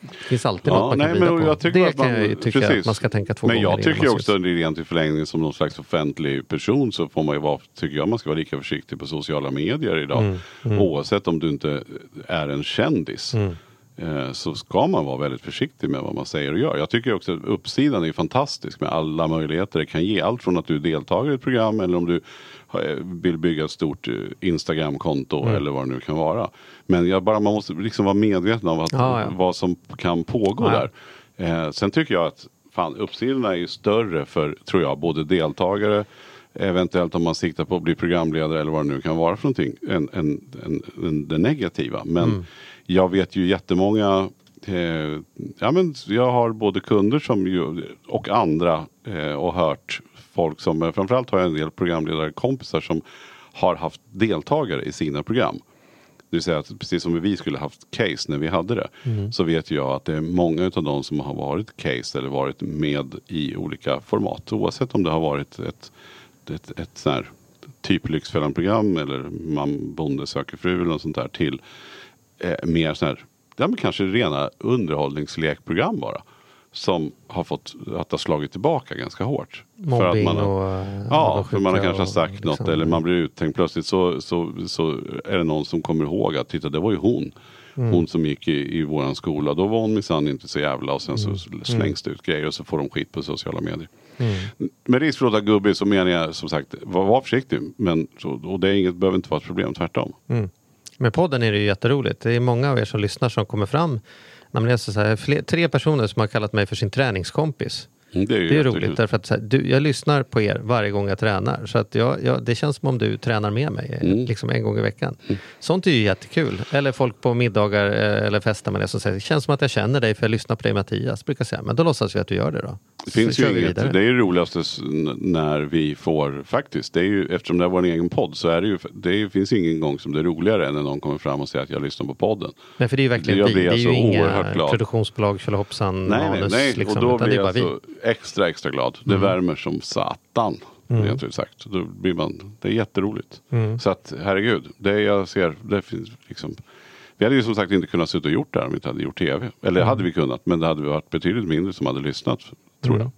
Det finns alltid något man kan vrida på. jag tycker det man, kan jag tycka precis. att man ska tänka två Men gånger jag innan tycker också att rent i förlängningen som någon slags offentlig person så får man ju vara, tycker jag man ska vara lika försiktig på sociala medier idag. Mm, Oavsett om du inte är en kändis. eh, Så ska man vara väldigt försiktig med vad man säger och gör. Jag tycker också att uppsidan är fantastisk med alla möjligheter det kan ge. Allt från att du deltar i ett program eller om du eh, vill bygga ett stort eh, Instagramkonto Mm. eller vad det nu kan vara. Men jag bara, man måste liksom vara medveten om att, Ja, ja. vad som kan pågå Ja. där. Eh, sen tycker jag att fan, uppsidorna är ju större för, tror jag, både deltagare, eventuellt om man siktar på att bli programledare eller vad det nu kan vara för någonting, än, än, än det negativa. Men Mm. jag vet ju jättemånga Eh, ja, men jag har både kunder som ju, och andra eh, och hört folk som, eh, framförallt har jag en del programledarkompisar som har haft deltagare i sina program. Det vill säga att precis som vi skulle haft case när vi hade det. Så vet jag att det är många av de som har varit case eller varit med i olika format. Oavsett om det har varit ett, ett, ett sånt här typ Lyxfällan-program eller man bonde söker fru eller något sånt där till eh, mer sån här, ja, men kanske rena underhållningslekprogram bara. Som har fått att det har slagit tillbaka ganska hårt. Mobbing man har- och... eh, Ja, för man har kanske sagt något liksom- eller man blir uttänkt plötsligt så, så, så är det någon som kommer ihåg att titta det var ju hon. Mm. Hon som gick i, i våran skola. Då var hon minsann inte så jävla och sen Mm. så slängs det ut grejer och så får de skit på sociala medier. Mm. Med risk för att låta gubbig så menar jag som sagt var, var försiktig. Men, så, och det är inget, behöver inte vara ett problem, tvärtom. Mm. Med podden är det ju jätteroligt. Det är många av er som lyssnar som kommer fram när man läser så här, fler, tre personer som har kallat mig för sin träningskompis. Mm, Det är Det är roligt därför att så här, du, jag lyssnar på er varje gång jag tränar. Så att jag, jag, det känns som om du tränar med mig Mm. liksom en gång i veckan. Sånt är ju jättekul. Eller folk på middagar eh, eller festar med det som säger det känns som att jag känner dig för jag lyssnar på dig Mattias. Brukar säga. Men då låtsas vi att du gör det då. Det finns så ju inget, det är ju roligast s- n- när vi får faktiskt. Det är ju, eftersom det är vår egen podd så är det ju, det finns ingen gång som det är roligare än när någon kommer fram och säger att jag lyssnar på podden. Nej, för det är ju verkligen Jag vi. Det är ju alltså inga glad. produktionsbolag, tjolahoppsan, Nej, nej, manus. nej. Liksom, och då blir det jag alltså extra, extra glad. Det värmer som satan. Rent ut sagt. Då blir man, det är jätteroligt. Så att herregud, det jag ser, det finns liksom vi hade ju som sagt inte kunnat sitta och gjort det här om vi inte hade gjort tv. Eller hade vi kunnat, men det hade varit betydligt mindre som hade lyssnat, tror jag.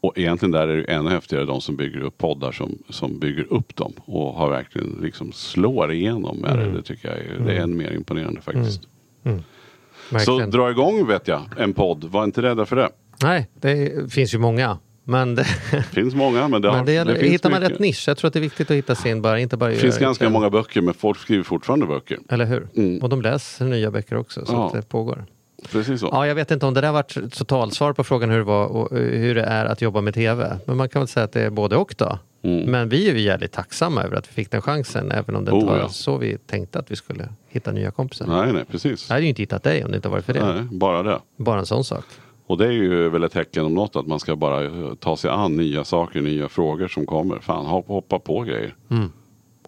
Och egentligen där är det ju ännu häftigare de som bygger upp poddar som, som bygger upp dem och har verkligen liksom slår igenom med det. Det tycker jag är, det är än mer imponerande faktiskt. Så Verkligen. dra igång vet jag, en podd. Var inte rädda för det. Nej, det finns ju många. Men, det, finns många men det, har, men det, det hittar man mycket. rätt nisch. Jag tror att det är viktigt att hitta sin, bara, inte bara Det finns ganska det. många böcker men folk skriver fortfarande böcker. Eller hur? Mm. Och de läser nya böcker också, så Ja. att det pågår. Precis så. Ja, jag vet inte om det där varit totalsvar på frågan hur det, var och eh, hur det är att jobba med tv. Men man kan väl säga att det är både och då. Mm. Men vi är ju jävligt tacksamma över att vi fick den chansen, även om det inte Oh, var ja. så vi tänkte att vi skulle hitta nya kompisar. Nej, nej, precis. Jag hade ju inte hittat dig om det inte varit för det. Nej, bara det. Bara en sån sak. Och det är ju väl ett tecken om något att man ska bara eh, ta sig an nya saker, nya frågor som kommer. Fan, hoppa, på grejer.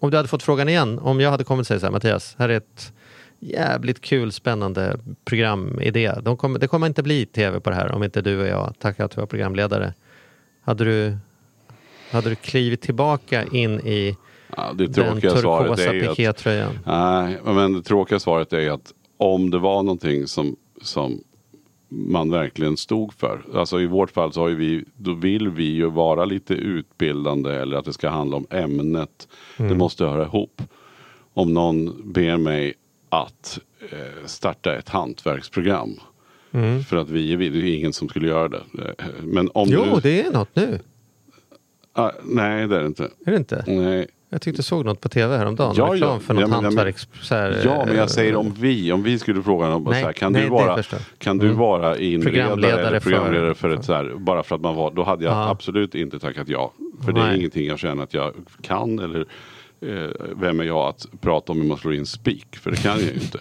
Om du hade fått frågan igen, om jag hade kommit och sagt så här, Mattias, här är ett jävligt kul, spännande programidé. De kommer, det kommer inte bli tv på det här om inte du och jag tackar att vi var programledare. Hade du, hade du klivit tillbaka in i Ja, det den tråkiga svaret turkosa pikétröjan? Nej, men det tråkiga svaret är att om det var någonting som, som man verkligen stod för. Alltså i vårt fall så har vi, då vill vi ju vara lite utbildande eller att det ska handla om ämnet. Det måste höra ihop. Om någon ber mig att eh, starta ett hantverksprogram. För att vi är vi, det är ingen som skulle göra det. Eh, Men om Jo, du, det är något nu. Ah, nej, det är det inte. Är det inte? Nej. Jag tyckte jag såg något på tv häromdagen. Ja, reklam ja. för något Ja, men- hantverks... Så här, Ja, men eh, jag säger om vi. Om vi skulle fråga om Nej, så här, kan nej, du vara, kan du Mm. vara inredare Programledare eller för- programledare för, ett så här, bara för att man var, då hade jag Ja. absolut inte tackat ja. För det är Nej. ingenting jag känner att jag kan eller eh, vem är jag att prata om hur man slår in spik? För det kan jag ju inte.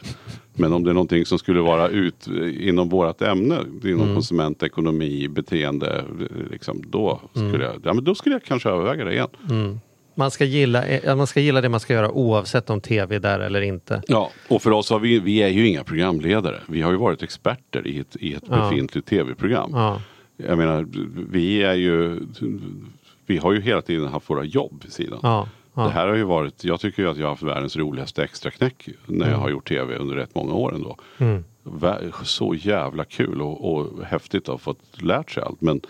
Men om det är någonting som skulle vara ut eh, inom vårt ämne, inom Mm. konsumentekonomi, beteende, eh, liksom, då, Mm. skulle jag, ja, men då skulle jag kanske överväga det igen. Man, ska gilla, eh, man ska gilla det man ska göra oavsett om tv är där eller inte. Ja, och för oss har vi, vi är ju inga programledare. Vi har ju varit experter i ett, i ett Ja. befintligt tv-program. Ja. Jag menar, vi är ju, vi har ju hela tiden haft våra jobb vid sidan. Ja. Det här har ju varit, jag tycker ju att jag har haft världens roligaste extraknäck när Mm. jag har gjort tv under rätt många år ändå. Vä- Så jävla kul och, och häftigt att ha fått lärt sig allt. Men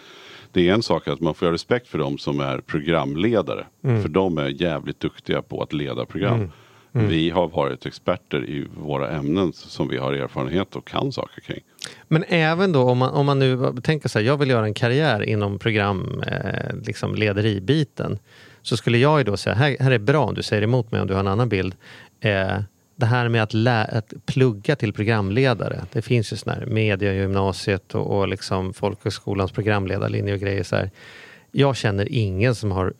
det är en sak att man får ha respekt för dem som är programledare. Mm. För de är jävligt duktiga på att leda program. Mm. Vi har varit experter i våra ämnen som vi har erfarenhet och kan saker kring. Men även då om man, om man nu tänker så här, jag vill göra en karriär inom program, eh, liksom lederibiten. Så skulle jag ju då säga, här, här är bra om du säger emot mig om du har en annan bild. Eh, det här med att, lä- att plugga till programledare. Det finns ju sån här mediegymnasiet och, och liksom folkhögskolans programledarlinje och grejer. Så här. Jag känner ingen som har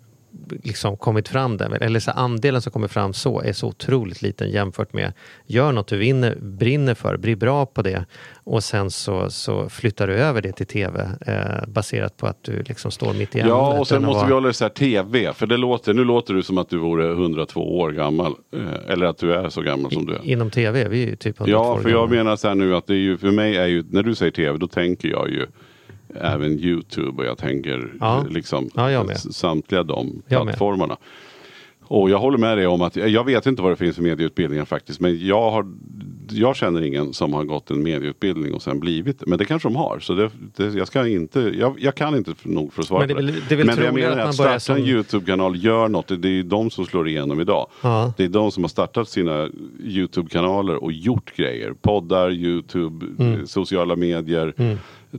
liksom kommit fram den, eller så andelen som kommer fram så är så otroligt liten jämfört med gör något du vinner, brinner för, bli bra på det och sen så, så flyttar du över det till tv eh, baserat på att du liksom står mitt i ämnet. Ja, och sen måste vara- vi hålla isär tv. För det låter, nu låter du som att du vore 102 år gammal. Eh, eller att du är så gammal som du är. Inom tv är vi ju typ 102 Ja, för jag gamla. menar så här nu att det är ju, för mig är ju, när du säger tv, då tänker jag ju även Youtube och jag tänker Ja. liksom Ja, jag samtliga de plattformarna. Och jag håller med dig om att, jag vet inte vad det finns för medieutbildningar faktiskt, men jag, har, jag känner ingen som har gått en medieutbildning och sen blivit Men det kanske de har, så det, det, jag, ska inte, jag, jag kan inte nog för att svara Men det på det. det väl men det jag menar att att starta en som- Youtube-kanal, gör något, det är ju de som slår igenom idag. Ja. Det är de som har startat sina Youtube-kanaler och gjort grejer. Poddar, Youtube, Mm. eh, sociala medier,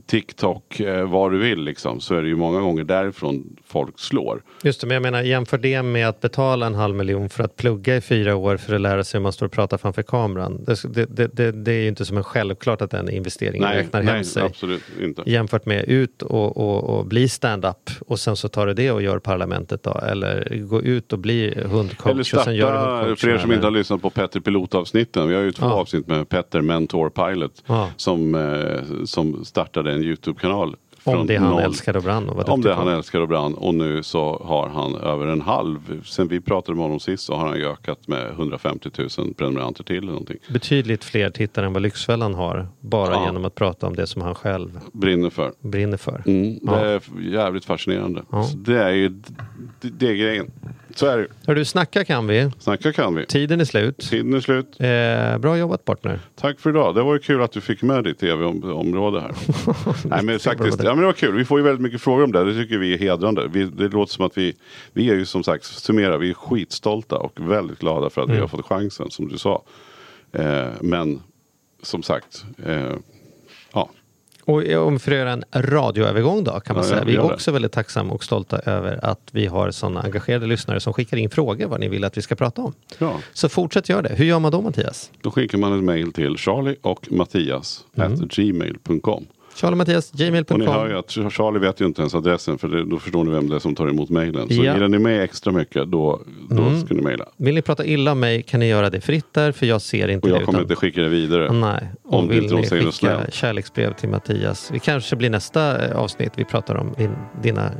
TikTok, eh, vad du vill liksom. Så är det ju många gånger därifrån folk slår. Just det, men jag menar jämför det med att betala en halv miljon för att plugga i fyra år för att lära sig hur man står och pratar framför kameran. Det, det, det, det, är ju inte som en självklart att den investeringen Nej, räknar hem nej sig. absolut inte. Jämfört med ut och, och, och bli stand-up och sen så tar du det och gör parlamentet då. Eller gå ut och bli hundcoach Eller och sen gör starta, för er som inte har lyssnat på Petter Pilot-avsnitten. Vi har ju två Ja. avsnitt med Petter, Mentor Pilot. Ja. Som, eh, som startade en Youtube-kanal. Om det han noll. älskar och brann och Om det han älskar och brann. Och nu så har han över en halv. Sen vi pratade med honom sist så har han ökat med 150 000 prenumeranter till. Eller någonting. Betydligt fler tittare än vad Lyxfällan har. Bara Ja. genom att prata om det som han själv Brinner för. brinner för. Mm, det Ja. är jävligt fascinerande. Ja. Det är ju det, det är grejen. Så är det Hör du, snacka kan vi. Snacka kan vi. Tiden är slut. Tiden är slut. Eh, bra jobbat partner. Tack för idag. Det var ju kul att du fick med ditt tv-område här. Nej men faktiskt, ja, men det var kul. Vi får ju väldigt mycket frågor om det. Det tycker vi är hedrande. Vi, det låter som att vi, vi är ju som sagt, summera, vi är skitstolta och väldigt glada för att vi Mm. har fått chansen som du sa. Eh, men som sagt, eh, ja. Och om vi får göra en radioövergång då kan man Ja, säga. Vi är också väldigt tacksamma och stolta över att vi har sådana engagerade lyssnare som skickar in frågor vad ni vill att vi ska prata om. ja. Så fortsätt göra det. Hur gör man då Mattias? Då skickar man ett mail till Charlie och Mattias Mm. at gmail.com. Charlie Och ni hör ju att Charlie vet ju inte ens adressen för det, då förstår ni vem det är som tar emot mejlen. Så Ja. gillar ni mig extra mycket då, då Mm. ska ni mejla. Vill ni prata illa om mig kan ni göra det fritt där för jag ser inte Och det. jag kommer utan- inte skicka det vidare. Nej, Om och det vill inte ni skicka snällt. kärleksbrev till Mattias. Vi kanske blir nästa eh, avsnitt vi pratar om din, dina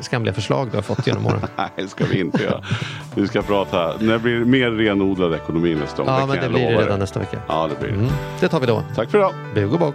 skamliga förslag du har fått genom åren. Nej, det ska vi inte göra. Vi ska prata, när det blir mer renodlad ekonomi nästa ja, kan men det blir det redan nästa vecka. Ja, det blir det. Mm, det tar vi då. Tack för idag. Bug och bock.